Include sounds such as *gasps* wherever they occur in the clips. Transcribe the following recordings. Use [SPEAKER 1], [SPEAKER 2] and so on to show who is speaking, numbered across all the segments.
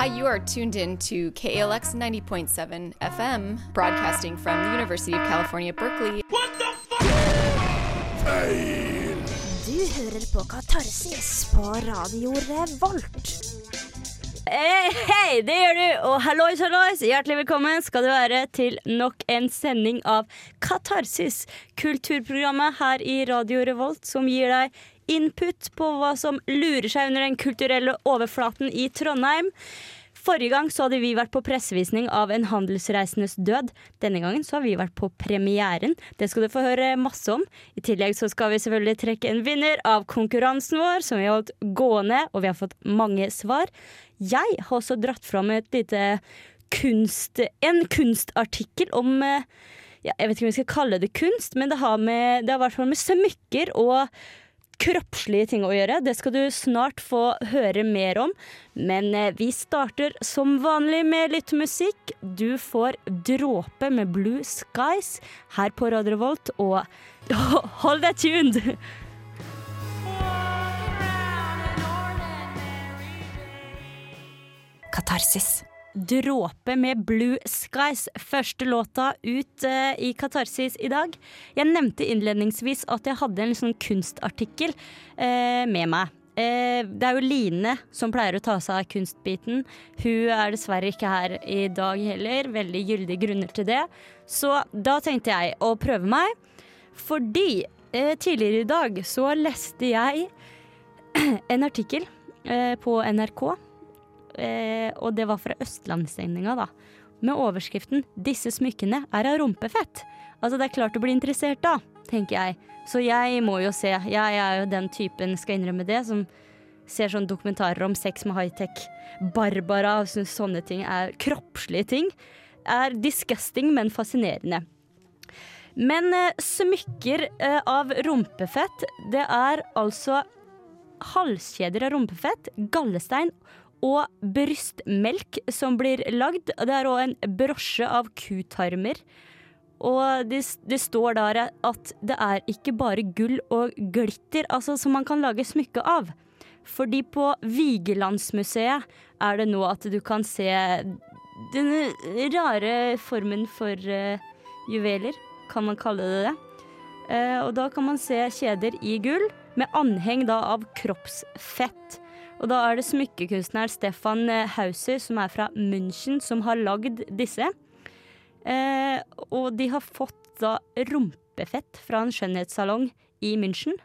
[SPEAKER 1] Hi, you are tuned in to KALX 90.7 FM, broadcasting from the University of California, Berkeley. What the fuck? Feil!
[SPEAKER 2] Du hører på Katarsis på Radio Revolt.
[SPEAKER 3] Hei, hei, det gjør du! Og hallois, hallois! Hjertelig velkommen skal du være til nok en sending av Katarsis, kulturprogrammet her i Radio Revolt, som gir deg input på hva som lurer seg under den kulturelle overflaten i Trondheim. Forrige gang så hadde vi vært på pressevisning av En handelsreisendes død. Denne gangen så har vi vært på premieren. Det skal du få høre masse om. I tillegg så skal vi selvfølgelig trekke en vinner av konkurransen vår, som vi har holdt gående, og vi har fått mange svar. Jeg har også dratt fram et lite kunst... En kunstartikkel om eh, ja, Jeg vet ikke om vi skal kalle det kunst, men det har, med, det har i hvert fall med smykker og kroppslige ting å gjøre. Det skal du snart få høre mer om. Men eh, vi starter som vanlig med litt musikk. Du får 'Dråpe' med Blue Skies her på Radio Revolt, og *laughs* hold deg tuned!
[SPEAKER 2] Katarsis.
[SPEAKER 3] Dråpe med Blue Skies, første låta ut uh, i Katarsis i dag. Jeg nevnte innledningsvis at jeg hadde en sånn kunstartikkel uh, med meg. Uh, det er jo Line som pleier å ta seg av kunstbiten. Hun er dessverre ikke her i dag heller. Veldig gyldige grunner til det. Så da tenkte jeg å prøve meg. Fordi tidligere i dag så leste jeg *clears throat* en artikkel på NRK eh, og det var fra Østlandssendinga, da. Med overskriften 'Disse smykkene er av rumpefett'. Altså, det er klart å bli interessert, da, tenker jeg. Så jeg må jo se. Jeg er jo den typen, skal innrømme det, som ser sånne dokumentarer om sex med high-tech. Barbara og syns sånne ting er kroppslige ting. Er disgusting, men fascinerende. Men eh, smykker eh, av rumpefett, det er altså halskjeder av rumpefett, gallestein og brystmelk som blir lagd. Det er òg en brosje av kutarmer. Og det, det, står der at det er ikke bare gull og glitter altså, som man kan lage smykke av. Fordi på Vigelandsmuseet er det nå at du kan se denne rare formen for uh, juveler, kan man kalle det det. Uh, og da kan man se kjeder i gull med anheng da av kroppsfett. Og da er det smykkekunstner Stefan eh, Hauser, som er fra München, som har lagd disse. Eh, og de har fått da rumpefett fra en skjønnhetssalong i München.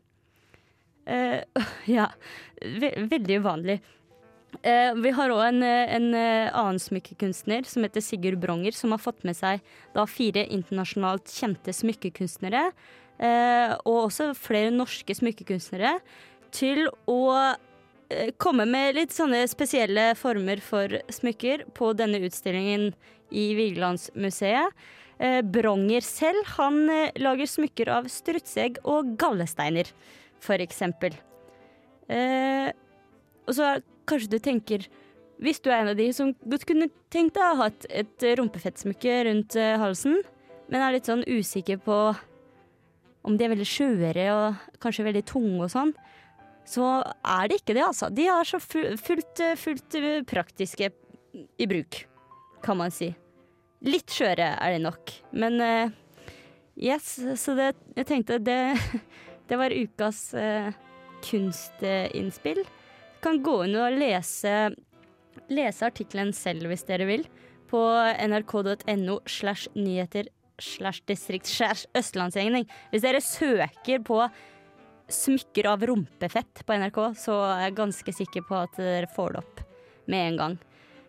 [SPEAKER 3] Eh, *laughs* ja, ve veldig uvanlig. Eh, vi har òg en, en, eh, annen smykkekunstner som heter Sigurd Bronger, som har fått med seg da fire internasjonalt kjente smykkekunstnere, eh, og også flere norske smykkekunstnere, til å Eh, komme med litt sånne spesielle former for smykker på denne utstillingen i Vigelandsmuseet. Eh, Bronger selv han eh, lager smykker av strutseegg og gallesteiner, for eksempel. Eh, og så kanskje du tenker Hvis du er en av de som godt kunne tenkt deg å ha et, et rumpefettsmykke rundt eh, halsen, men er litt sånn usikker på om de er veldig skjøre og kanskje veldig tunge og sånn, så er det ikke det, altså. De er så fullt, fullt praktiske i bruk, kan man si. Litt skjøre er de nok, men uh, yes, så det, jeg tenkte det, *laughs* det var ukas uh, kunstinnspill. Kan gå inn og lese, lese artikkelen selv hvis dere vil, på nrk.no slash nyheter slash distrikt slash østlandsgjengning. Hvis dere søker på smykker av rumpefett på NRK, så er jeg ganske sikker på at dere får det opp med en gang.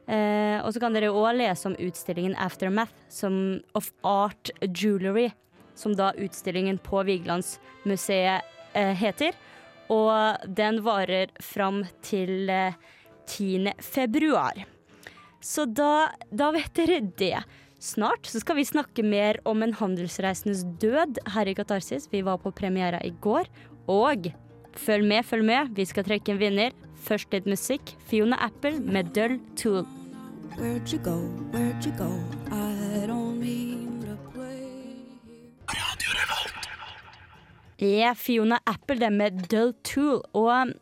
[SPEAKER 3] Eh, og så kan dere òg lese om utstillingen Aftermath som of Art Jewelry, som da utstillingen på Vigelandsmuseet eh, heter. Og den varer fram til eh, 10. februar. Så da, da vet dere det. Snart så skal vi snakke mer om en handelsreisendes død her i Katarsis. Vi var på premiera i går, og følg med, følg med, vi skal trekke en vinner. Først litt musikk. Fiona Apple med Dull Tool. Where'd you go, where'd you go? I don't mean to play Radio Revolt. Ja, Fiona Apple, det med Dull Tool. Og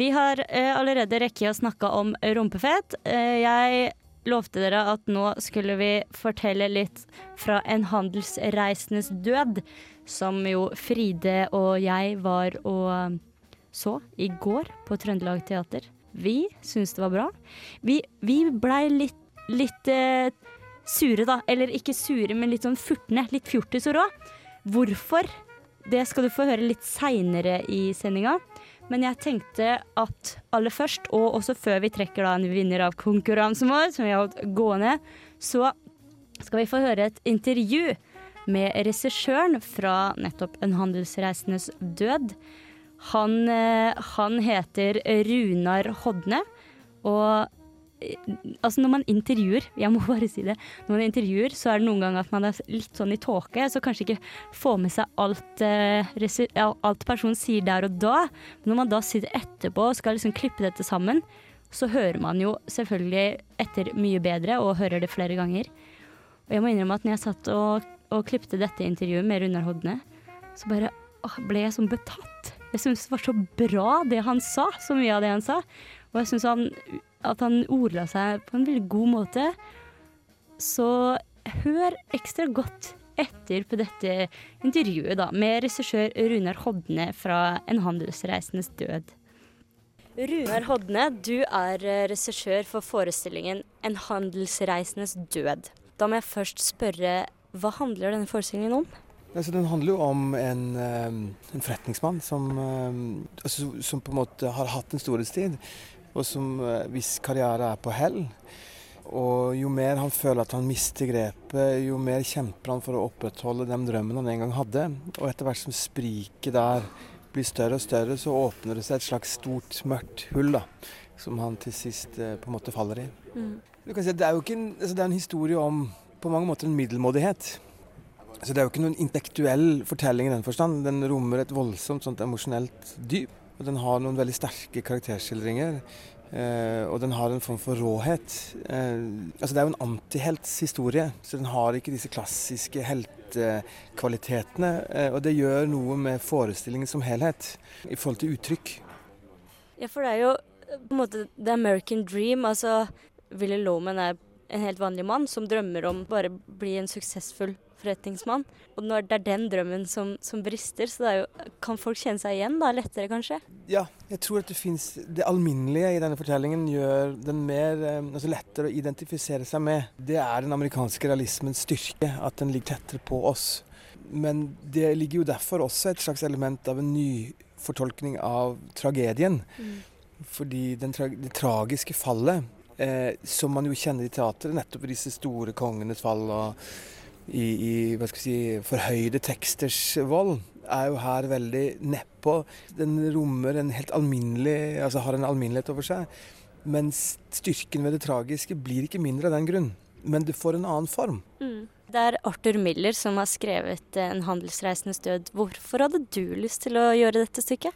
[SPEAKER 3] Vi har eh, allerede rekket å snakke om rumpefett. Eh, jeg lovte dere at nå skulle vi fortelle litt fra en handelsreisendes død, som jo Fride og jeg var og så i går på Trøndelag Teater. Vi syntes det var bra. Vi, vi blei litt, litt eh, sure, da. Eller ikke sure, men litt sånn furtne. Litt fjortiser òg. Hvorfor? Det skal du få høre litt seinere i sendinga. Men jeg tenkte at aller først, og også før vi trekker da en vinner av konkurransen vår, som vi har holdt gående, så skal vi få høre et intervju med regissøren fra nettopp En handelsreisendes død. Han, eh, han heter Runar Hodne, og altså når man intervjuer, jeg må *laughs* bare si det, når man intervjuer, så er det noen ganger at man er litt sånn i tåke, så kanskje ikke får med seg alt, eh, alt personen sier der og da. Men når man da sitter etterpå og skal liksom klippe dette sammen, så hører man jo selvfølgelig etter mye bedre, og hører det flere ganger. Og jeg må innrømme at når jeg satt og, og klippte dette intervjuet med Runar så bare åh, ble jeg sånn betatt. Jeg syntes det var så bra det han sa, så mye av det han sa. Og jeg syns han at han ordla seg på en veldig god måte. Så hør ekstra godt etter på dette intervjuet da, med regissør Runar Hodne fra En handelsreisendes død. Runar Hodne, du er eh, regissør for forestillingen En handelsreisendes død. Da må jeg først spørre, hva handler denne forestillingen om?
[SPEAKER 4] Altså, den handler jo om en, eh, en forretningsmann som, eh, altså, som, på en måte har hatt en storhetstid, og som eh, hvis karriere er på hell. Og jo mer han føler at han mister grepet, jo mer kjemper han for å opprettholde den drømmen han en gang hadde. Og etter hvert som spriket der blir større og større, så åpner det seg et slags stort, mørkt hull da, som han til sist eh, på en måte faller i. Mm. Du kan si at Det er jo ikke en, altså det er en historie om på mange måter en middelmådighet. Så Det er jo ikke noen intellektuell fortelling i den forstand. Den rommer et voldsomt sånt emosjonelt dyp. Og den har noen veldig sterke karakterskildringer. Uh, og den har en form for råhet. Uh, altså Det er jo en antihelts historie, så den har ikke disse klassiske heltekvalitetene. Uh, og det gjør noe med forestillingen som helhet, i forhold til uttrykk.
[SPEAKER 3] Ja, for det er jo på en måte the American dream. Altså Willy Loman er en helt vanlig mann som drømmer om bare bli en suksessfull forretningsmann. Og når det er den drømmen som, som brister, så jo, kan folk kjenne seg igjen da, lettere, kanskje?
[SPEAKER 4] Ja, jeg tror at det fins Det alminnelige i denne fortellingen gjør den mer eh, altså lettere å identifisere seg med. Det er den amerikanske realismens styrke, at den ligger tettere på oss. Men det ligger jo derfor også et slags element av en nyfortolkning av tragedien. Mm. Fordi tra det tragiske fallet, eh, som man jo kjenner i teatret, nettopp disse store kongenes fall og i, i hva skal si, forhøyde teksters vold, er jo her veldig nedpå. Den rommer en helt alminnelig, altså har en alminnelighet over seg. Mens styrken ved det tragiske blir ikke mindre av den grunn. Men det får en annen form. Mm.
[SPEAKER 3] Det er Arthur Miller som har skrevet 'En handelsreisendes død'. Hvorfor hadde du lyst til å gjøre dette stykket?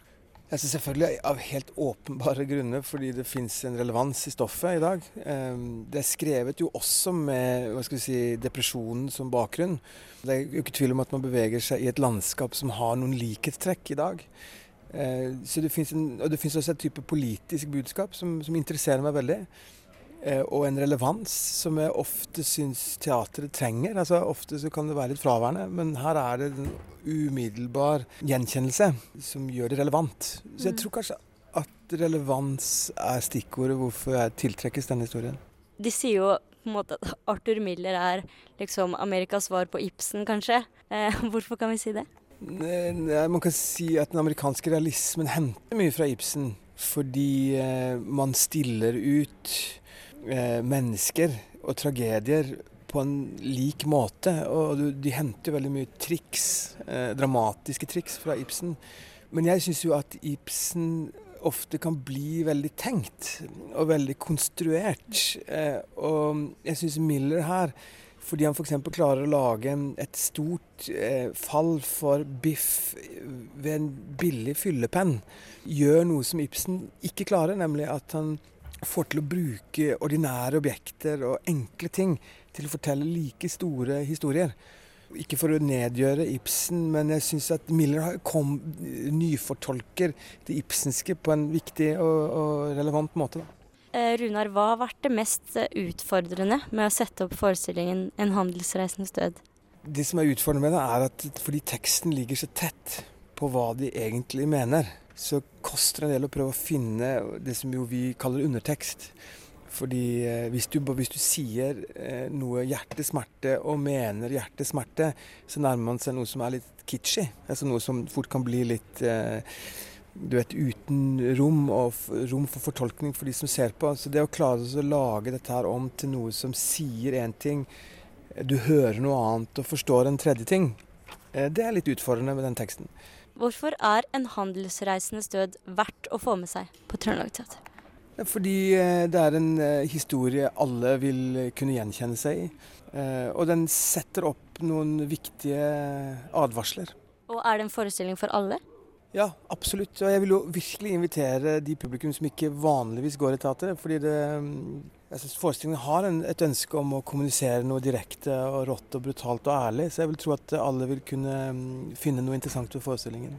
[SPEAKER 4] Altså selvfølgelig av helt åpenbare grunner, fordi det fins en relevans i stoffet i dag. Ehm, det er skrevet jo også med hva skal vi si, depresjonen som bakgrunn. Det er jo ikke tvil om at man beveger seg i et landskap som har noen likhetstrekk i dag. Ehm, så det en, og det fins også et type politisk budskap som, som interesserer meg veldig. Eh, og en relevans som jeg ofte syns teatret trenger. Altså Ofte så kan det være litt fraværende, men her er det en umiddelbar gjenkjennelse som gjør det relevant. Så jeg mm. tror kanskje at relevans er stikkordet hvorfor jeg tiltrekkes denne historien.
[SPEAKER 3] De sier jo på en måte at Arthur Miller er liksom Amerikas svar på Ibsen, kanskje. Eh, hvorfor kan vi si det?
[SPEAKER 4] Nei, man kan si at den amerikanske realismen henter mye fra Ibsen. Fordi eh, man stiller ut mennesker og tragedier på en lik måte. Og de henter veldig mye triks, eh, dramatiske triks fra Ibsen. Men jeg syns jo at Ibsen ofte kan bli veldig tenkt og veldig konstruert. Eh, og jeg syns Miller her fordi han f.eks. klarer å lage et stort eh, fall for biff ved en billig fyllepenn. Gjør noe som Ibsen ikke klarer, nemlig at han får til å bruke ordinære objekter og enkle ting til å fortelle like store historier. Ikke for å nedgjøre Ibsen, men jeg syns at Miller kom nyfortolker det ibsenske på en viktig og, og relevant måte. Da.
[SPEAKER 3] Eh, Runar, hva har vært det mest utfordrende med å sette opp forestillingen 'En handelsreisendes død'?
[SPEAKER 4] Det som er utfordrende med det, er at fordi teksten ligger så tett på hva de egentlig mener, så koster det en del å prøve å finne det som jo vi kaller undertekst. Fordi eh, hvis du, hvis du sier eh, noe hjertesmerte og mener hjertesmerte, så nærmer man seg noe som er litt kitschy. Altså noe som fort kan bli litt eh, du vet, uten rom og rom for fortolkning for de som ser på. Så det å klare å lage dette her om til noe som sier én ting, du hører noe annet og forstår en tredje ting, det er litt utfordrende med den teksten.
[SPEAKER 3] Hvorfor er en handelsreisendes død verdt å få med seg på Trøndelag Teater?
[SPEAKER 4] Fordi eh, det er en eh, historie alle vil kunne gjenkjenne seg i. Eh, og den setter opp noen viktige advarsler.
[SPEAKER 3] Og er det en forestilling for alle?
[SPEAKER 4] Ja, absolutt. Og jeg vil jo virkelig invitere de publikum som ikke vanligvis går i teatret. Fordi det, mm, jeg synes forestillingen har en, et ønske om å kommunisere noe direkte og rått og brutalt og ærlig. Så jeg vil tro at alle vil kunne mm, finne noe interessant ved forestillingen.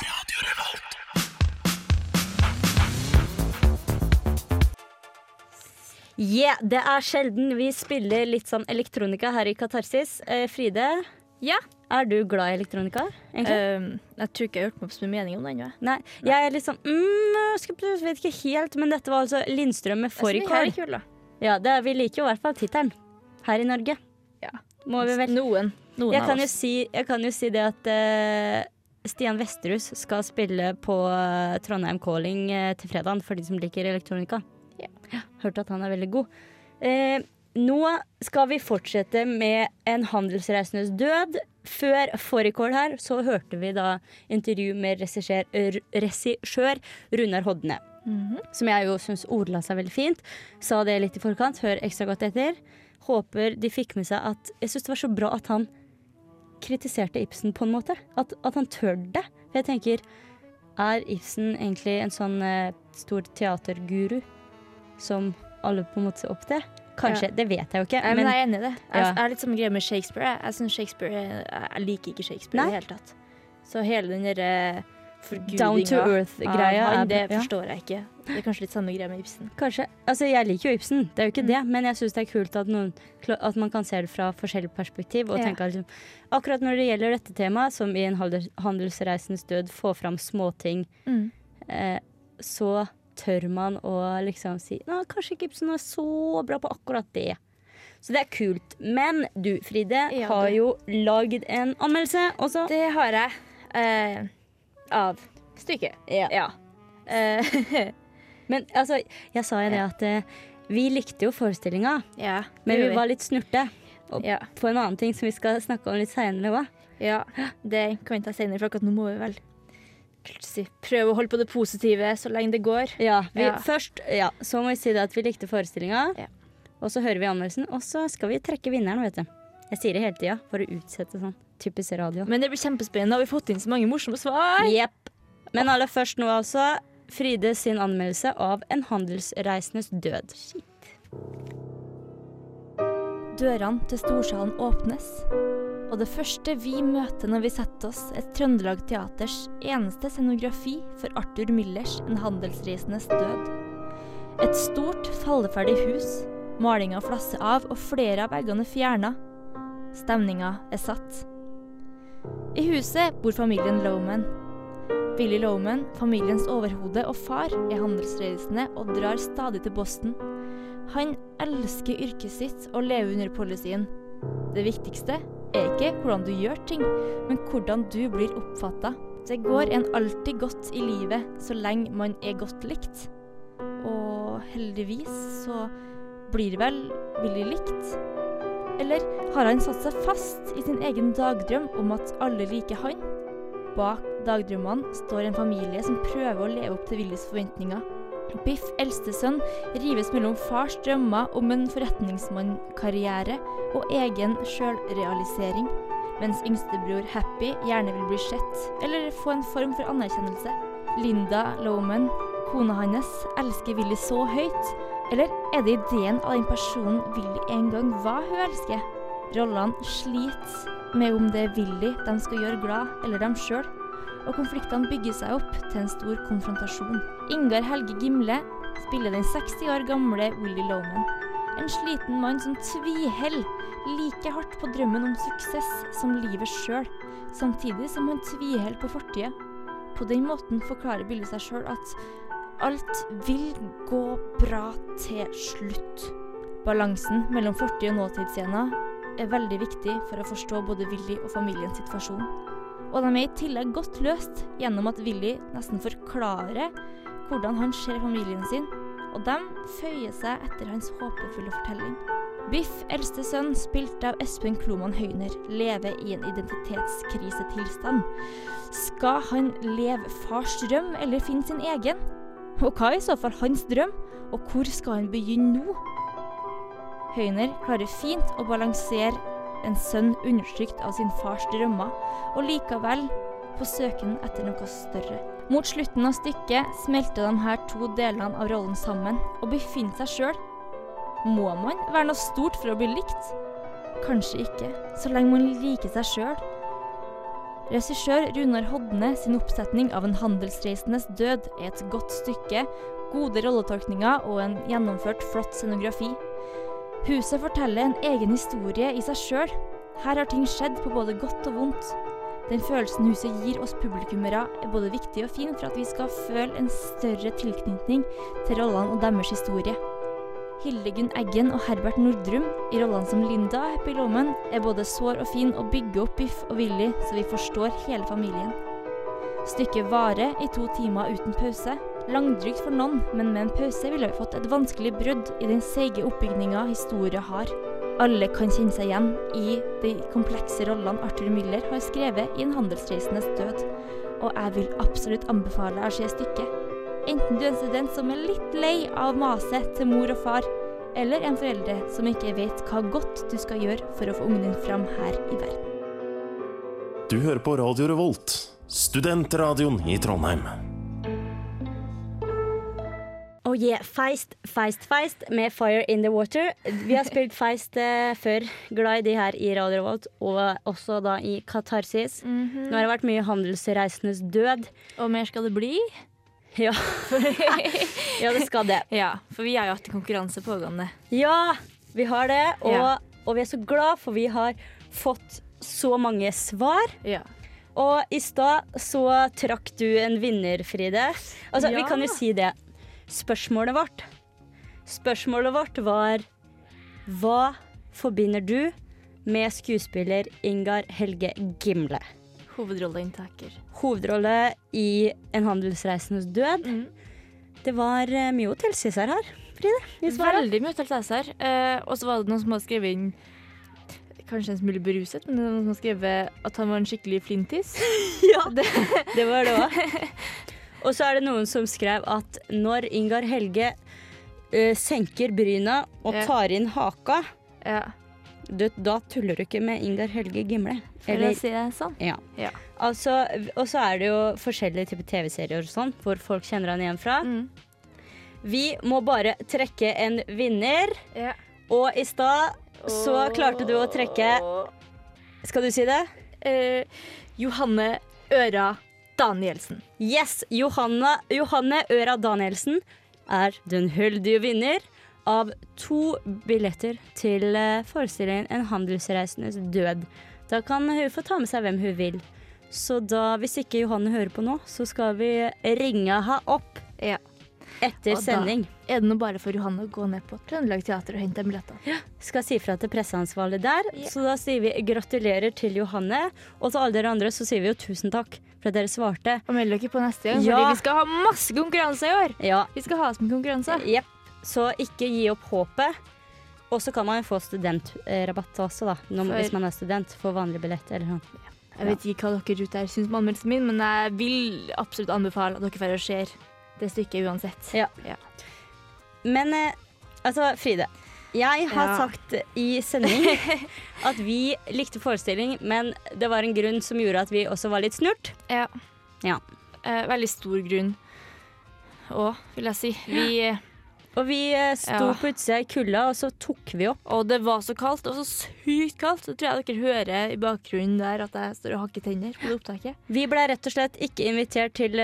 [SPEAKER 4] Radio
[SPEAKER 3] Yeah, det er sjelden vi spiller litt sånn elektronika her i Katarsis. Eh, Fride,
[SPEAKER 5] ja.
[SPEAKER 3] Er du glad i elektronika?
[SPEAKER 5] Uh, jeg tror ikke jeg har hørt meg opp så mye mening om den.
[SPEAKER 3] Nei, jeg er litt sånn mm, jeg vet ikke helt, men dette var altså Lindstrøm med Fårikål. Ja, det, vi liker jo i hvert fall tittelen. Her i Norge.
[SPEAKER 5] Ja.
[SPEAKER 3] Må vi vel.
[SPEAKER 5] Noen. Noen
[SPEAKER 3] jeg, kan si, jeg, kan jo si, det at uh, Stian Vesterhus skal spille på uh, Trondheim Calling uh, til fredag for de som liker elektronika. Ja. Hørte at han er veldig god. Eh, nå skal vi fortsette med en handelsreisendes død. Før fårikål her så hørte vi da intervju med regissør Runar Hodne. Mm -hmm. Som jeg jo syns ordla seg veldig fint. Sa det litt i forkant. Hør ekstra godt etter. Håper de fikk med seg at Jeg syns det var så bra at han kritiserte Ibsen på en måte. At, at han tør det. For jeg tenker, er Ibsen egentlig en sånn eh, stor teaterguru? som alle på en måte ser opp til. Kanskje, ja. det vet jeg jo ikke.
[SPEAKER 5] Men, men, jeg er enig i det. Jeg, ja. er litt som greia med Shakespeare. Jeg, jeg, Shakespeare, jeg liker ikke Shakespeare Nei. i det hele tatt. Så hele den derre
[SPEAKER 3] Down to earth-greia.
[SPEAKER 5] Ja, det forstår jeg ikke. Det er kanskje litt samme greia med Ibsen.
[SPEAKER 3] Kanskje. Altså, jeg liker jo Ibsen, det er jo ikke mm. det. Men jeg syns det er kult at, noen, at, man kan se det fra forskjellig perspektiv. Og tenke liksom, Akkurat når det gjelder dette temaet, som i en handelsreisens død, får fram småting, mm. eh, så tør man å liksom si Nå, kanskje Gibson er så bra på akkurat det. Så det er kult. Men du, Fride, ja, har jo lagd en anmeldelse også.
[SPEAKER 5] Det har jeg. Eh, av stykket.
[SPEAKER 3] Ja. ja. Eh, *laughs* men altså, jeg sa jo det at eh, vi likte jo forestillinga,
[SPEAKER 5] ja,
[SPEAKER 3] men vi, var litt snurte. På en annen ting som vi skal snakke om litt seinere òg.
[SPEAKER 5] Ja, det kan vi ta seinere, for akkurat nå må vi vel prøve å holde på det positive så lenge det går.
[SPEAKER 3] Ja, vi, ja. Først ja, så må vi si det at vi likte forestillinga, ja. og så hører vi anmeldelsen, og så skal vi trekke vinneren, vet du. Jeg sier det hele tida for å utsette sånn typisk radio.
[SPEAKER 5] Men det blir kjempespennende. Har vi fått inn så mange morsomme svar?
[SPEAKER 3] Yep. Men aller først nå altså Fride sin anmeldelse av En handelsreisendes død. Shit.
[SPEAKER 2] Dørene til storsalen åpnes og det første vi møter når vi setter oss, er Trøndelag Teaters eneste scenografi for Arthur Millers En handelsreisendes død. Et stort, falleferdig hus. Malinga flasser av, og flere av veggene er fjerna. Stemninga er satt. I huset bor familien Lowman. Billy Lowman, familiens overhode og far, er handelsreisende og drar stadig til Boston. Han elsker yrket sitt og lever under policyen. Det viktigste er ikke hvordan du gjør ting, men hvordan du blir oppfatta. Det går en alltid godt i livet så lenge man er godt likt. Og heldigvis så blir vel Willy likt. Eller har han satt seg fast i sin egen dagdrøm om at alle liker han? Bak dagdrømmene står en familie som prøver å leve opp til Willys forventninger. Biff, eldstesønn, rives mellom fars drømmer om en forretningsmannkarriere og egen sjølrealisering, mens yngstebror Happy gjerne vil bli sett eller få en form for anerkjennelse. Linda Loman, kona hans, elsker Willy så høyt, eller er det ideen av den personen Willy en gang var hun elsker? Rollene sliter med om det er Willy de skal gjøre glad, eller dem sjøl. Og konfliktene bygger seg opp til en stor konfrontasjon. Ingar Helge Gimle spiller den 60 år gamle Willy Loman. En sliten mann som tviholder like hardt på drømmen om suksess som livet sjøl, samtidig som han tviholder på fortida. På den måten forklarer Billy seg sjøl at alt vil gå bra til slutt. Balansen mellom fortid og nåtidsscener er veldig viktig for å forstå både Willy og familiens situasjon. Og de er i tillegg godt løst gjennom at Willy nesten forklarer hvordan han ser familien sin, og de føyer seg etter hans håpefulle fortelling. Biff, eldste sønn, spilt av Espen Kloman Høyner, lever i en identitetskrisetilstand. Skal han leve fars drøm, eller finne sin egen? Og hva er i så fall hans drøm, og hvor skal han begynne nå? Høyner klarer fint å balansere en sønn undertrykt av sin fars drømmer, og likevel på søken etter noe større. Mot slutten av stykket smelter de her to delene av rollen sammen og befinner seg sjøl. Må man være noe stort for å bli likt? Kanskje ikke, så lenge man liker seg sjøl. Regissør Runar Hodne sin oppsetning av En handelsreisendes død er et godt stykke, gode rolletolkninger og en gjennomført flott scenografi. Huset forteller en egen historie i seg sjøl. Her har ting skjedd på både godt og vondt. Den følelsen huset gir oss publikummere, er både viktig og fin for at vi skal føle en større tilknytning til rollene og deres historie. Hildegunn Eggen og Herbert Nordrum i rollene som Linda og Happy Lommen er både sår og fin og bygger opp Biff og Willy så vi forstår hele familien. Stykket varer i to timer uten pause. Langdrygt for noen, men med en pause ville vi fått et vanskelig brudd i den seige oppbygninga historien har. Alle kan kjenne seg igjen i de komplekse rollene Arthur Müller har skrevet i En handelsreisendes død, og jeg vil absolutt anbefale deg å se stykket. Enten du er en student som er litt lei av maset til mor og far, eller en foreldre som ikke vet hva godt du skal gjøre for å få ungen din fram her i verden.
[SPEAKER 6] Du hører på Radio Revolt, studentradioen i Trondheim.
[SPEAKER 3] Oh yeah, Feist, Feist, Feist med Fire in the Water. Vi har spilt Feist eh, før. Glad i de her i Radio Revolt, og også da i Katarsis. Nå har det vært mye handelsreisendes død.
[SPEAKER 5] Og mer skal det bli.
[SPEAKER 3] Ja, *laughs* ja det skal det.
[SPEAKER 5] Ja, for vi har jo hatt konkurranse pågående.
[SPEAKER 3] Ja, vi har det. Og,
[SPEAKER 5] Ja.
[SPEAKER 3] og vi er så glad, for vi har fått så mange svar.
[SPEAKER 5] Ja.
[SPEAKER 3] Og i stad så trakk du en vinner, Fride. Altså, vi kan jo si det. Spørsmålet vårt Spørsmålet vårt var Hva forbinder du med skuespiller Ingar Helge Gimle?
[SPEAKER 5] Hovedrolleinntaker.
[SPEAKER 3] Hovedrolle i En handelsreisendes død.
[SPEAKER 5] Mm.
[SPEAKER 3] Det var eh, mye å tilsi seg her, Fride.
[SPEAKER 5] Veldig mye å tilsi seg her. Eh, og så var det noen som hadde skrevet inn Kanskje en smule beruset, men noen som hadde skrevet at han var en skikkelig flintis. *laughs*
[SPEAKER 3] Ja, det, det var det òg. *laughs* Og så er det noen som skrev at når Ingar Helge uh, senker bryna og tar inn haka,
[SPEAKER 5] Ja,
[SPEAKER 3] du, da tuller du ikke med Ingar Helge Gimle.
[SPEAKER 5] for
[SPEAKER 3] Eller-
[SPEAKER 5] å si det sånn.
[SPEAKER 3] Ja.
[SPEAKER 5] Ja.
[SPEAKER 3] Altså, og så er det jo forskjellige typer TV-serier og sånn, hvor folk kjenner han igjen fra.
[SPEAKER 5] Mm.
[SPEAKER 3] Vi må bare trekke en vinner,
[SPEAKER 5] Ja.
[SPEAKER 3] og i stad så klarte du å trekke Skal du si det?
[SPEAKER 5] Eh, Johanne Øra Danielsen.
[SPEAKER 3] Yes! Johanna, Johanne Øra Danielsen er den heldige vinner av to billetter til eh, forestillingen En handelsreisendes død. Da kan hun få ta med seg hvem hun vil. Så da, hvis ikke Johanne hører på nå, så skal vi ringe henne opp
[SPEAKER 5] Ja.
[SPEAKER 3] etter
[SPEAKER 5] Og da- Er det nå bare for Johanne å gå ned på Trøndelag Teater og hente billetter?
[SPEAKER 3] Skal si fra til presseansvarlig der.
[SPEAKER 5] Ja.
[SPEAKER 3] Så da sier vi gratulerer til Johanne. Og til alle dere andre så sier vi jo tusen takk for at dere svarte.
[SPEAKER 5] Og meld dere på neste gang,
[SPEAKER 3] Ja.
[SPEAKER 5] fordi vi skal ha masse konkurranse i år!
[SPEAKER 3] Ja,
[SPEAKER 5] Vi skal ha som konkurranse.
[SPEAKER 3] Jepp. Så ikke gi opp håpet. Og så kan man jo få studentrabatt også, da. Når,
[SPEAKER 5] For-
[SPEAKER 3] hvis man er student. For vanlig billett eller noe.
[SPEAKER 5] Jeg vet ikke hva dere ute her syns om anmeldelsen min, men jeg vil absolutt anbefale at dere får og ser det stykket uansett.
[SPEAKER 3] Ja. Men eh, altså, Fride. Jeg har
[SPEAKER 5] Ja.
[SPEAKER 3] sagt i sending *laughs* at vi likte forestilling, men det var en grunn som gjorde at vi også var litt snurt.
[SPEAKER 5] Ja.
[SPEAKER 3] Ja.
[SPEAKER 5] Eh, veldig stor grunn òg, vil jeg si. Vi,
[SPEAKER 3] Og vi eh, sto på utsida i kulda, og så tok vi opp.
[SPEAKER 5] Og det var så kaldt. og så sykt kaldt. Så tror jeg dere hører i bakgrunnen der at jeg står og hakker tenner på det opptaket.
[SPEAKER 3] Vi ble rett og slett ikke invitert til,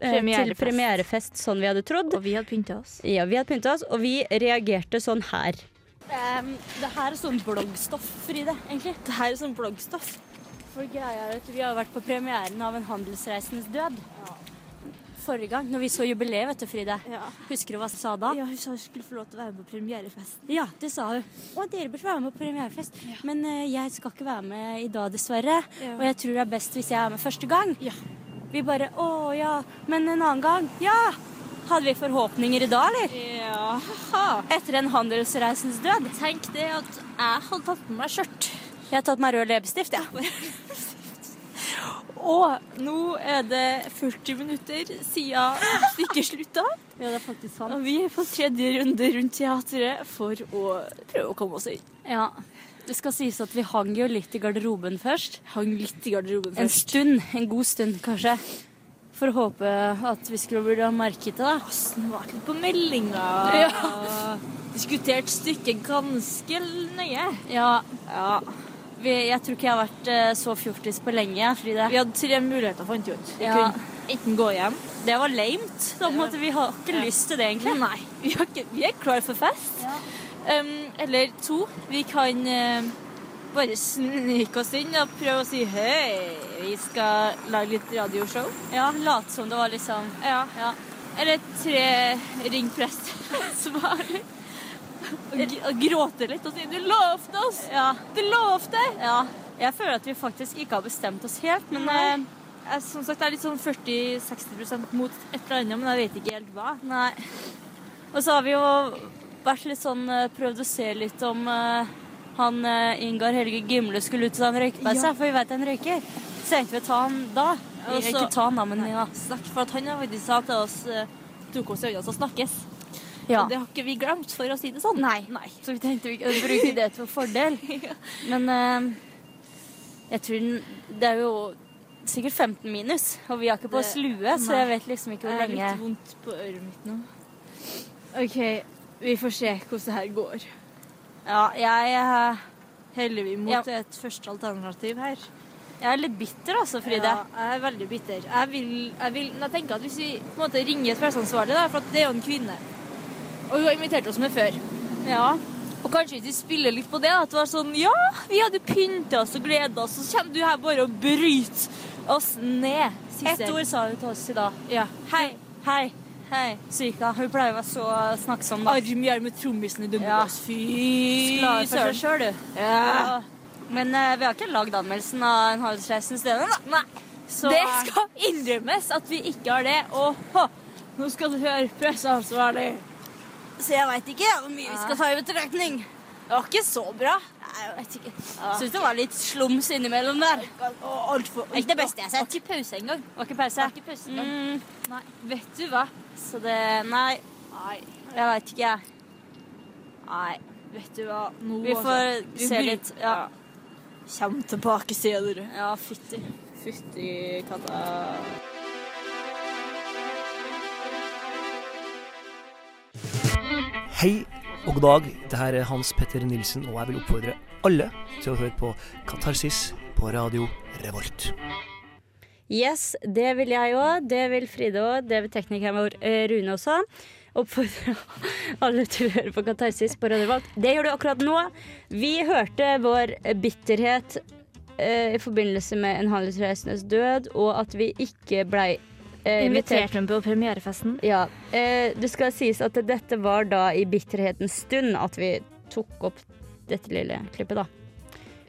[SPEAKER 3] eh, eh, til
[SPEAKER 5] Premierefest.
[SPEAKER 3] premierefest sånn vi hadde trodd.
[SPEAKER 5] Og vi hadde pynta oss.
[SPEAKER 3] Ja, vi hadde pynta oss, og vi reagerte sånn her. det her er sånn bloggstoff, Fride, egentlig. Det her er sånn bloggstoff. For greia er at vi har vært på premieren av En handelsreisendes død. Forrige gang, når vi så jubileet, vet du, Fride. Husker du hva hun sa da?
[SPEAKER 5] Ja, hun sa hun skulle få lov til å være med på premierefest.
[SPEAKER 3] Ja, det sa hun. Og dere burde være med på premierefest. Men uh, jeg skal ikke være med i dag, dessverre.
[SPEAKER 5] Ja.
[SPEAKER 3] Og jeg tror det er best hvis jeg er med første gang.
[SPEAKER 5] Ja.
[SPEAKER 3] Vi bare Å ja. Men en annen gang? Ja! Hadde vi forhåpninger i dag, eller?
[SPEAKER 5] Ja.
[SPEAKER 3] Etter en handelsreisens død?
[SPEAKER 5] Tenk det at jeg hadde tatt på meg skjørt.
[SPEAKER 3] Jeg har tatt meg rød leppestift, jeg.
[SPEAKER 5] Og nå er det 40 minutter siden stykket slutta. *gasps*
[SPEAKER 3] Ja, det er faktisk sant.
[SPEAKER 5] Og vi er på tredje runde rundt teatret for å prøve å komme oss inn.
[SPEAKER 3] Ja. Det skal sies at vi hang jo litt i garderoben først.
[SPEAKER 5] Hang litt i garderoben først.
[SPEAKER 3] En stund. En god stund, kanskje. For å håpe at vi skulle bli merket det,
[SPEAKER 5] var litt på meldinga. *laughs* Diskutert stykket ganske nøye.
[SPEAKER 3] Ja. Vi, jeg tror ikke jeg har vært eh, så fjortis på lenge, Fride.
[SPEAKER 5] Vi hadde tre muligheter, fant vi ut. Vi
[SPEAKER 3] Ja.
[SPEAKER 5] kunne enten gå hjem
[SPEAKER 3] Det var lamet. Vi har ikke
[SPEAKER 5] Ja.
[SPEAKER 3] lyst til det, egentlig.
[SPEAKER 5] Nei, vi, har ikke, vi er klar for fest. Um, eller to, vi kan eh, bare snike oss inn og prøve å si hei, vi skal lage litt radioshow.
[SPEAKER 3] Ja, Late som det var liksom
[SPEAKER 5] Ja.
[SPEAKER 3] Ja.
[SPEAKER 5] Eller tre ring presteansvarlig. *laughs* Og, og gråte litt og si 'du lovte oss'!
[SPEAKER 3] Ja.
[SPEAKER 5] Du lovte!
[SPEAKER 3] ja. Jeg føler at vi faktisk ikke har bestemt oss helt, men
[SPEAKER 5] Nei.
[SPEAKER 3] eh,
[SPEAKER 5] Jeg, som sagt, det er litt sånn 40-60% mot et eller annet, men jeg vet ikke helt hva.
[SPEAKER 3] Nei. Og så har vi jo vært litt sånn eh, Prøvd å se litt om eh, han eh, Ingar Helge Gimle skulle ut ta en røykepause,
[SPEAKER 5] Ja.
[SPEAKER 3] for vi vet han røyker. Så tenkte vi å ta han da.
[SPEAKER 5] Vi så-
[SPEAKER 3] Ikke ta han, da, men ja.
[SPEAKER 5] Snakk for at han har faktisk sa til oss tok oss i øynene og snakkes.
[SPEAKER 3] ja.
[SPEAKER 5] Og det har ikke vi glemt, for å si det sånn.
[SPEAKER 3] Nei. Så vi tenkte vi kunne bruke det til fordel. *laughs* Men uh, jeg tror den, det er jo sikkert 15 minus, og vi har ikke på oss
[SPEAKER 5] Det-
[SPEAKER 3] lue, så jeg vet liksom ikke
[SPEAKER 5] Jeg
[SPEAKER 3] hvor
[SPEAKER 5] har
[SPEAKER 3] lenge
[SPEAKER 5] litt vondt på øret mitt nå. OK, vi får se hvordan det her går.
[SPEAKER 3] Ja, jeg, eh,
[SPEAKER 5] Heller vi mot
[SPEAKER 3] Ja.
[SPEAKER 5] et første alternativ her?
[SPEAKER 3] jeg er litt bitter, altså, Fride.
[SPEAKER 5] Ja, jeg er veldig bitter. Jeg vil, jeg vil jeg tenker at Hvis vi på en måte ringer presseansvarlig, for det er jo en kvinne Og hun har invitert oss med før.
[SPEAKER 3] Ja.
[SPEAKER 5] Og kanskje hvis vi spiller litt på det, at det var sånn Ja, vi hadde pynta oss og gleda oss, og så kommer du her bare og bryter oss ned.
[SPEAKER 3] Ett ord sa hun til oss i dag.
[SPEAKER 5] Ja. Hei.
[SPEAKER 3] Hei. Hei. Syka. Hun pleier å være så snakksom, da.
[SPEAKER 5] Arm i arm med trommisen i
[SPEAKER 3] Ja.
[SPEAKER 5] Dummebass. Fy
[SPEAKER 3] Glad for seg
[SPEAKER 5] søren.
[SPEAKER 3] sjøl, du.
[SPEAKER 5] Ja.
[SPEAKER 3] Men uh, vi har ikke lagd anmeldelsen av En handelsreisens død ennå.
[SPEAKER 5] Nei.
[SPEAKER 3] Så
[SPEAKER 5] Det skal innrømmes at vi ikke har det. Og hå, nå skal du høre presseansvarlig.
[SPEAKER 3] Så jeg veit ikke hvor mye vi skal ta i betraktning.
[SPEAKER 5] Det var ikke så bra.
[SPEAKER 3] Jeg vet ikke. Syns det var litt slums innimellom der.
[SPEAKER 5] Og alt for,
[SPEAKER 3] Ikke det beste jeg har
[SPEAKER 5] Det var ikke pause engang.
[SPEAKER 3] Var ikke pause.
[SPEAKER 5] Var ikke pause engang.
[SPEAKER 3] Mm,
[SPEAKER 5] Nei. Vet du hva?
[SPEAKER 3] så det Nei.
[SPEAKER 5] Nei.
[SPEAKER 3] Jeg veit ikke, jeg.
[SPEAKER 5] Nei. Vet du hva? Nå,
[SPEAKER 3] Vi får
[SPEAKER 5] Vi
[SPEAKER 3] se litt. Ja,
[SPEAKER 5] Kjem tilbake, sier du.
[SPEAKER 3] ja fytti.
[SPEAKER 5] Fytti katta.
[SPEAKER 7] Hei og god dag. Det her er Hans Petter Nilsen, og jeg vil oppfordre alle til å høre på Katarsis på Radio Revolt.
[SPEAKER 3] Yes, det vil jeg òg. Det vil Fride òg. Det vil teknikeren vår eh, Rune også. Oppfordre alle til å høre på Katarsis på Radio Revolt. Det gjør du akkurat nå. Vi hørte vår bitterhet eh, i forbindelse med en handelsreisendes død, og at vi ikke blei eh, invitert
[SPEAKER 5] hun på premierefesten.
[SPEAKER 3] Ja. Eh, det skal sies at dette var da i bitterhetens stund at vi tok opp dette lille klippet, da.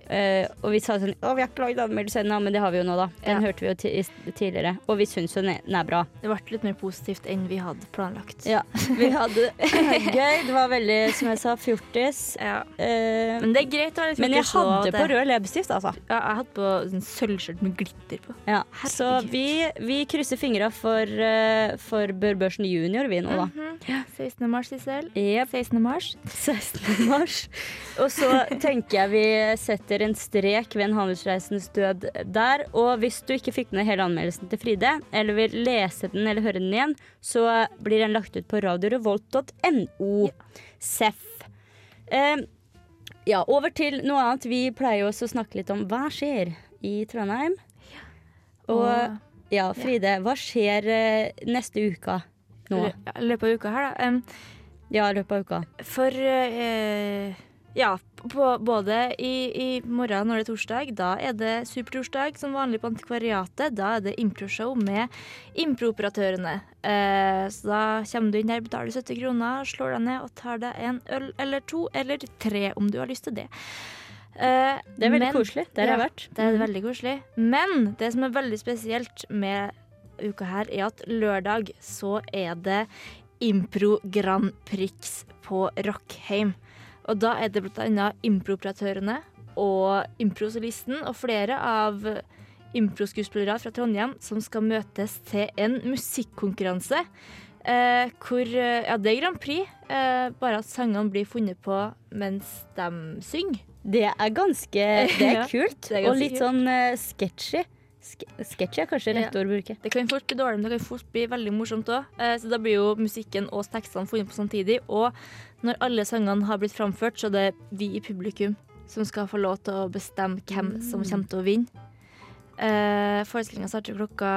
[SPEAKER 3] Eh, og vi sa sånn Å, vi har ikke lagd anmeldelse ennå, men det har vi jo nå, da. Den
[SPEAKER 5] Ja.
[SPEAKER 3] hørte vi jo tidligere. Og vi syns jo den er, den er bra.
[SPEAKER 5] Det ble litt mer positivt enn vi hadde planlagt.
[SPEAKER 3] Ja. Vi *laughs* hadde *laughs* gøy. Det var veldig, som jeg sa, fjortis.
[SPEAKER 5] Ja.
[SPEAKER 3] Uh,
[SPEAKER 5] Men det er greit å være litt
[SPEAKER 3] men jeg hadde
[SPEAKER 5] det-
[SPEAKER 3] på rød leppestift, altså.
[SPEAKER 5] Ja, jeg hadde på sånn sølvskjørt med glitter på.
[SPEAKER 3] Ja. Så vi, vi krysser fingra for, uh, for Bør Børsen junior, vi nå, da.
[SPEAKER 5] Mhm. 16. mars, Sissel.
[SPEAKER 3] Yep.
[SPEAKER 5] 16. mars.
[SPEAKER 3] 16. mars. Og så tenker jeg vi setter setter en strek ved en handelsreisens død der. Og hvis du ikke fikk med hele anmeldelsen til Fride, eller vil lese den eller høre den igjen, så blir den lagt ut på radiorevolt.no. Seff. Eh, ja, over til noe annet. Vi pleier også å snakke litt om hva skjer i Trondheim. Og ja, Fride, hva skjer eh, neste uka nå?
[SPEAKER 2] I løpet av uka her, da. Um,
[SPEAKER 3] Ja, i løpet av uka.
[SPEAKER 2] For eh, ja, både i, i morgen når det er torsdag, da er det supertorsdag som vanlig på Antikvariatet. Da er det improshow med improoperatørene. Eh, så da kommer du inn der, betaler 70 kroner, slår deg ned og tar deg en øl eller to, eller tre om du har lyst til det. Eh,
[SPEAKER 3] Det er veldig
[SPEAKER 2] men-
[SPEAKER 3] koselig. Der har jeg vært.
[SPEAKER 2] Det er veldig koselig. Men det som er veldig spesielt med uka her, er at lørdag så er det Impro Grand Prix på Rockheim. Og da er det blant annet improoperatørene og improsolisten og flere av improskuespillere fra Trondheim som skal møtes til en musikkonkurranse. Eh, hvor Ja, det er Grand Prix, eh, bare at sangene blir funnet på mens de synger.
[SPEAKER 3] Det er ganske Det er *laughs*
[SPEAKER 2] Ja,
[SPEAKER 3] kult.
[SPEAKER 2] det er
[SPEAKER 3] og litt
[SPEAKER 2] kult.
[SPEAKER 3] sånn uh, sketchy. Sk sketchy er kanskje rett
[SPEAKER 2] Ja.
[SPEAKER 3] ord å bruke.
[SPEAKER 2] Det kan fort bli dårlig, men det kan fort bli veldig morsomt òg. Så da blir jo musikken og tekstene funnet på samtidig. Og når alle sangene har blitt framført, så er det vi i publikum som skal få lov til å bestemme hvem som kommer til å vinne. Eh, Forestillinga starter klokka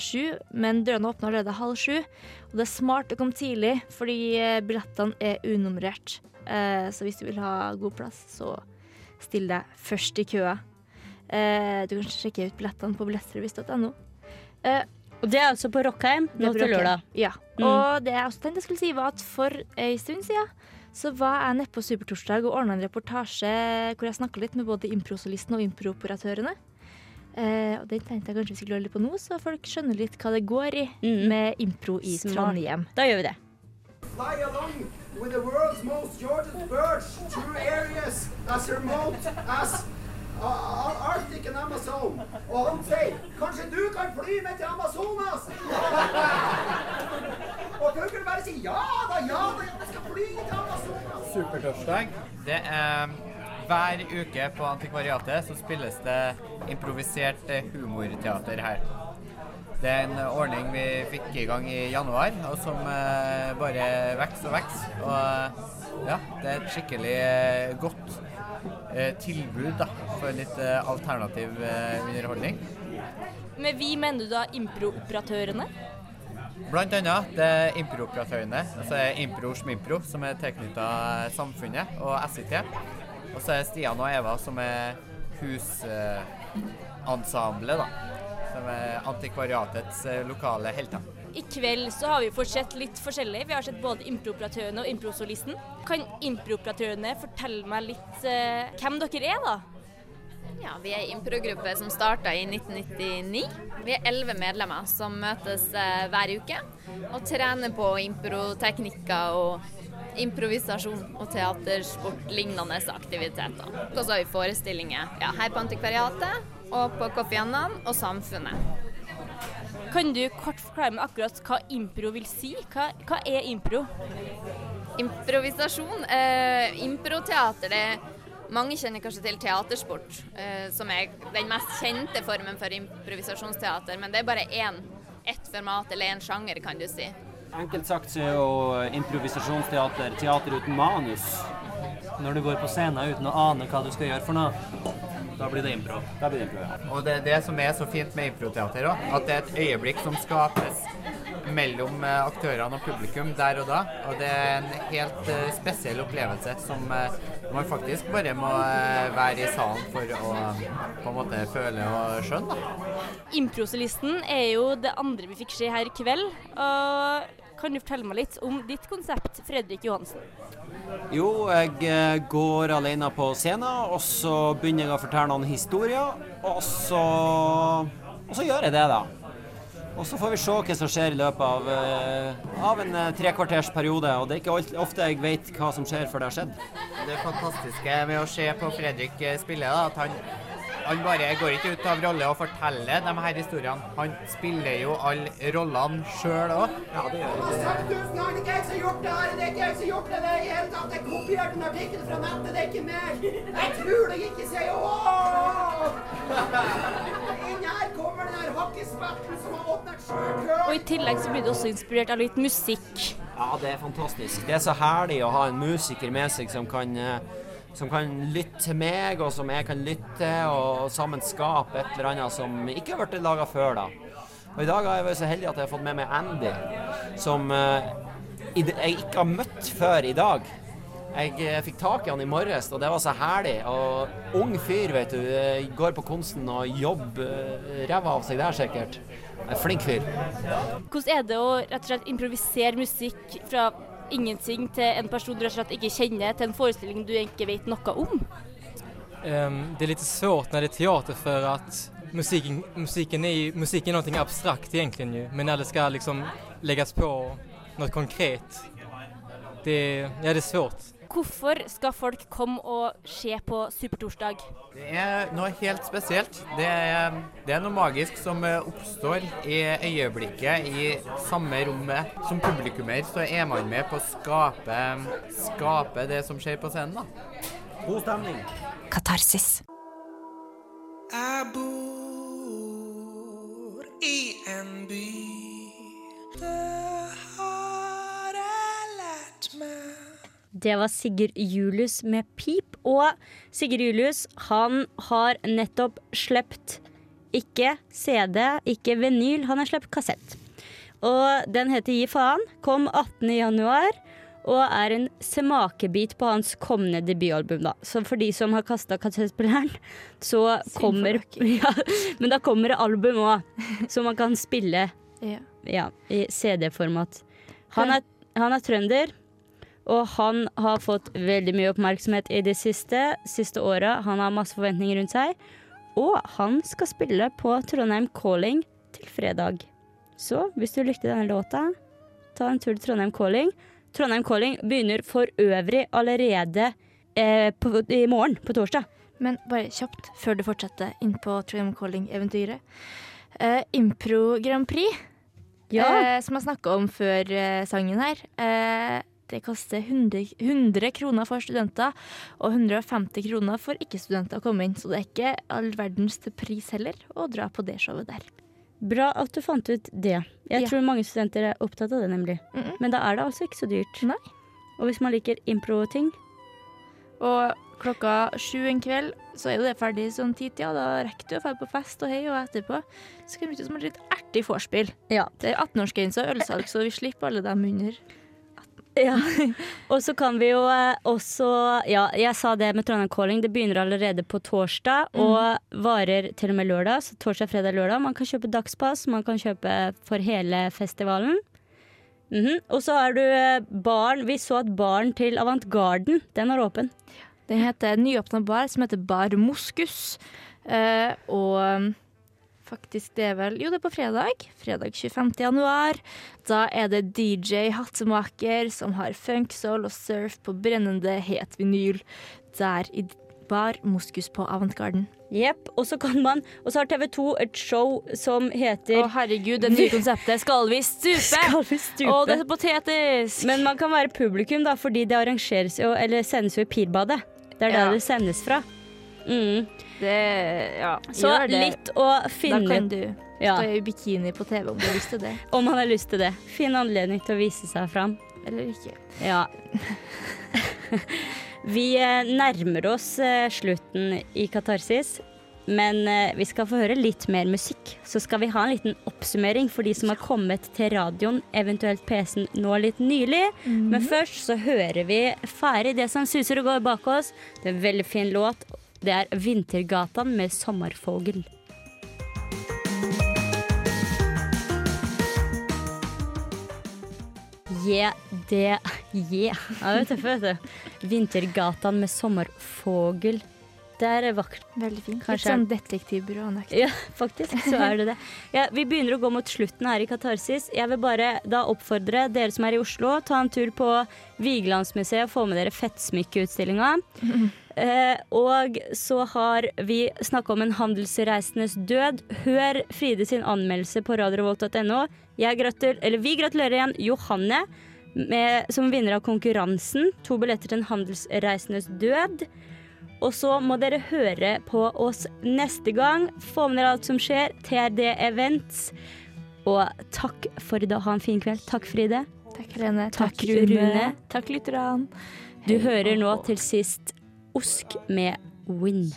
[SPEAKER 2] sju, men dørene åpner allerede halv sju. Og det er smart å komme tidlig, fordi eh, billettene er unummerert. Eh, så hvis du vil ha god plass, så still deg først i køa. Eh, du kan sjekke ut billettene på billettservice.no. Eh,
[SPEAKER 3] Og det er altså på Rockheim nå til lørdag.
[SPEAKER 2] Ja.
[SPEAKER 3] Mm.
[SPEAKER 2] Og det jeg også tenkte jeg skulle si, var at for ei stund siden så var jeg nede på Supertorsdag og ordna en reportasje hvor jeg snakka litt med både improsolisten og improoperatørene. Eh, og den tenkte jeg kanskje vi skulle gjøre litt på nå, så folk skjønner litt hva det går i
[SPEAKER 3] mm.
[SPEAKER 2] med impro i
[SPEAKER 3] Smart.
[SPEAKER 2] Trondheim.
[SPEAKER 3] Da gjør vi det.
[SPEAKER 8] fly along with the world's most gorgeous birds through areas as remote as uh, Arctic and Amazon. Og han sier kanskje du kan fly med til Amazonas? *laughs* Og publikum bare sier ja da, ja da, jeg skal fly til Amazonas.
[SPEAKER 9] Supertorsdag. Det er hver uke på Antikvariatet så spilles det improvisert eh, humorteater her. Det er en ordning vi fikk i gang i januar, og som eh, bare vokser og vokser. Og ja, det er et skikkelig eh, godt eh, tilbud da, for litt eh, alternativ eh, underholdning.
[SPEAKER 5] Med vi mener du da improoperatørene?
[SPEAKER 9] Blant annet det er improoperatørene, altså Impro Schmimpro, som er tilknytta Samfunnet og SIT. Og så er Stian og Eva, som er husensemblet, da. Som er antikvariatets eh, lokale helter.
[SPEAKER 5] I kveld så har vi fått sett litt forskjellig. Vi har sett både improoperatørene og improsolisten. Kan improoperatørene fortelle meg litt eh, hvem dere er, da?
[SPEAKER 1] Ja, vi er en improgruppe som starta i 1999. Vi er elleve medlemmer som møtes eh, hver uke og trener på improteknikker og improvisasjon og teatersport lignende aktiviteter. Og så har vi forestillinger ja, her på Antikvariatet og på Koffiannan og Samfunnet.
[SPEAKER 5] Kan du kort forklare meg akkurat hva impro vil si? Hva, hva er impro?
[SPEAKER 1] Improvisasjon. Eh, improteater, det mange kjenner kanskje til teatersport, eh, som er den mest kjente formen for improvisasjonsteater, men det er bare én, ett format eller én sjanger, kan du si.
[SPEAKER 10] Enkelt sagt så er jo improvisasjonsteater teater uten manus. Når du går på scenen uten å ane hva du skal gjøre for noe, da blir det impro.
[SPEAKER 9] Da blir det impro, ja. Og det er det som er så fint med improteater òg, at det er et øyeblikk som skapes mellom eh, aktørene og publikum der og da. Og det er en helt eh, spesiell opplevelse som eh, man faktisk bare må være i salen for å på en måte føle og skjønne.
[SPEAKER 5] Improsolisten er jo det andre vi fikk se her i kveld. Og kan du fortelle meg litt om ditt konsept, Fredrik Johansen?
[SPEAKER 10] Jo, jeg går alene på scenen, og så begynner jeg å fortelle noen historier, og så, og så gjør jeg det, da. Og så får vi se hva som skjer i løpet av, eh, av en eh, trekvarters periode. Og det er ikke ofte jeg vet hva som skjer før det har skjedd.
[SPEAKER 9] Det fantastiske med å se på Fredrik eh, spille, da, at han, han bare går ikke ut av rolle og forteller de her historiene. Han spiller jo alle rollene sjøl òg.
[SPEAKER 10] Ja, det gjør
[SPEAKER 8] han. er 70 000 ganger det er ikke jeg som har gjort det her. Det er ikke jeg som har gjort det. Det er i hele tatt Jeg kopierte en artikkel fra nettet, det er ikke meg. Jeg tror deg ikke, sier jeg. *laughs*
[SPEAKER 5] Og i tillegg så blir du også inspirert av litt musikk.
[SPEAKER 10] Ja, det er fantastisk. Det er så herlig å ha en musiker med seg som kan, eh, som kan lytte til meg, og som jeg kan lytte til, og sammen skape et eller annet som ikke har vært laga før, da. Og i dag har jeg vært så heldig at jeg har fått med meg Andy, som eh, jeg ikke har møtt før i dag. Jeg eh, fikk tak i han i morges, og det var så herlig. Og ung fyr, vet du. eh, Går på konsten og jobber eh, ræva av seg der, sikkert. En flink fyr.
[SPEAKER 5] Hvordan er det å rett og slett improvisere musikk fra ingenting til en person du rett og slett ikke kjenner, til en forestilling du ikke vet noe om?
[SPEAKER 11] Um, det er litt svårt når det er teater for at musiken, musiken, är, ju- musik är någonting abstrakt egentligen ju. Men när det ska liksom läggas på något konkret, det, ja, det är svårt.
[SPEAKER 5] Hvorfor skal folk komme og se på Supertorsdag?
[SPEAKER 9] Det er noe helt spesielt. Det er, det er noe magisk som eh, oppstår i øyeblikket i samme rommet. Som publikummer så er man med på å skape, skape det som skjer på scenen. da.
[SPEAKER 10] God stemning.
[SPEAKER 12] Katarsis.
[SPEAKER 13] Jeg bor i en by. Det
[SPEAKER 3] var Sigurd Julius med Pip. Og Sigurd Julius han har nettopp sluppet ikke CD, ikke vinyl, han har sluppet kassett. Og den heter Gi faen. Kom 18. januar. Og er en smakebit på hans kommende debutalbum. da. Så for de som har kasta kassettspilleren, så kommer *laughs* ja, Men da kommer det album òg, som man kan spille *laughs*
[SPEAKER 2] Ja.
[SPEAKER 3] ja, i CD-format. Han han er trønder, og han har fått veldig mye oppmerksomhet i det siste, siste året. Han har masse forventninger rundt seg. Og han skal spille på Trondheim Calling til fredag. Så hvis du likte denne låta, ta en tur til Trondheim Calling. Trondheim Calling begynner for øvrig allerede eh, på, i morgen, på torsdag.
[SPEAKER 2] Men bare kjapt, før du fortsetter inn på Trondheim Calling-eventyret. Eh, Impro Grand Prix,
[SPEAKER 3] Ja.
[SPEAKER 2] eh, som jeg snakka om før eh, sangen her. Eh, det koster 100, 100 kroner for studenter og 150 kroner for ikke-studenter å komme inn. Så det er ikke all verdens pris heller å dra på det showet der.
[SPEAKER 3] Bra at du fant ut det. Jeg
[SPEAKER 2] Ja.
[SPEAKER 3] tror mange studenter er opptatt av det, nemlig. Men da er det altså ikke så dyrt.
[SPEAKER 2] Nei.
[SPEAKER 3] Og hvis man liker impro-ting
[SPEAKER 2] Og klokka sju en kveld så er jo det ferdig sånn tid, ja. Da rekker du å dra på fest og hei, og etterpå så kan det ut som et litt ertig vorspiel.
[SPEAKER 3] Ja.
[SPEAKER 2] Det er 18-årsgrense og ølsalg, så vi slipper alle dem under. *laughs*
[SPEAKER 3] Ja. Og så kan vi jo eh, også Ja, jeg sa det med Trondheim Calling. Det begynner allerede på torsdag og varer til og med lørdag. Så torsdag, fredag, lørdag. Man kan kjøpe dagspass, man kan kjøpe for hele festivalen. Mhm. Og så har du eh, baren. Vi så at baren til Avantgarden, den er åpen.
[SPEAKER 2] Den heter nyåpna bar som heter Bar Moskus. Eh, og faktisk, det er vel Jo, det er på fredag. Fredag 25. januar. Da er det DJ Hattemaker som har funk, soul og surf på brennende het vinyl der i Bar Moskus på Avantgarden.
[SPEAKER 3] Jepp. Og så kan man Og så har TV 2 et show som heter
[SPEAKER 2] Å, herregud, det nye konseptet. Skal vi stupe? *laughs*
[SPEAKER 3] Skal vi stupe?
[SPEAKER 2] Å, det er så potetisk!
[SPEAKER 3] Men man kan være publikum, da, fordi det arrangeres jo, eller sendes jo i Pirbadet. Det er der
[SPEAKER 2] Ja.
[SPEAKER 3] det sendes fra. Mm.
[SPEAKER 2] Det Ja,
[SPEAKER 3] Så
[SPEAKER 2] gjør det.
[SPEAKER 3] litt å finne
[SPEAKER 2] Da kan du
[SPEAKER 3] Ja.
[SPEAKER 2] stå i bikini på TV om du har lyst til det. *laughs*
[SPEAKER 3] Om man har lyst til det. Fin anledning til å vise seg fram.
[SPEAKER 2] Eller ikke.
[SPEAKER 3] Ja. *laughs* vi eh, nærmer oss eh, slutten i Katarsis. Men eh, vi skal få høre litt mer musikk. Så skal vi ha en liten oppsummering for de som har kommet til radioen, eventuelt PC-en, nå litt nylig. Men først så hører vi ferdig det som suser og går bak oss. Det er en veldig fin låt. Det er 'Vintergatan' med 'Sommerfogel'. Yeah, det Yeah. Ja, det er tøffe, vet du. 'Vintergatan' med 'Sommerfogel'. Det er vakkert.
[SPEAKER 2] Veldig fint. Litt sånn detektivbyrå-aktig.
[SPEAKER 3] Ja, faktisk så er det det. *laughs* Ja, vi begynner å gå mot slutten her i Katarsis. Jeg vil bare da oppfordre dere som er i Oslo, ta en tur på Vigelandsmuseet og få med dere Fettsmykkeutstillinga. *laughs* Eh, og så har vi snakka om en handelsreisendes død. Hør Fride sin anmeldelse på radiorevolt.no. Gratul Vi gratulerer igjen Johanne med, som vinner av konkurransen. To billetter til en handelsreisendes død. Og så må dere høre på oss neste gang. Få med dere alt som skjer. TRD Events. Og takk for i dag. Ha en fin kveld. Takk, Fride.
[SPEAKER 2] Takk, Helene.
[SPEAKER 3] Takk,
[SPEAKER 2] Rune.
[SPEAKER 3] Rune.
[SPEAKER 2] Takk, lytterne.
[SPEAKER 3] Du hører nå til sist Osk med Win.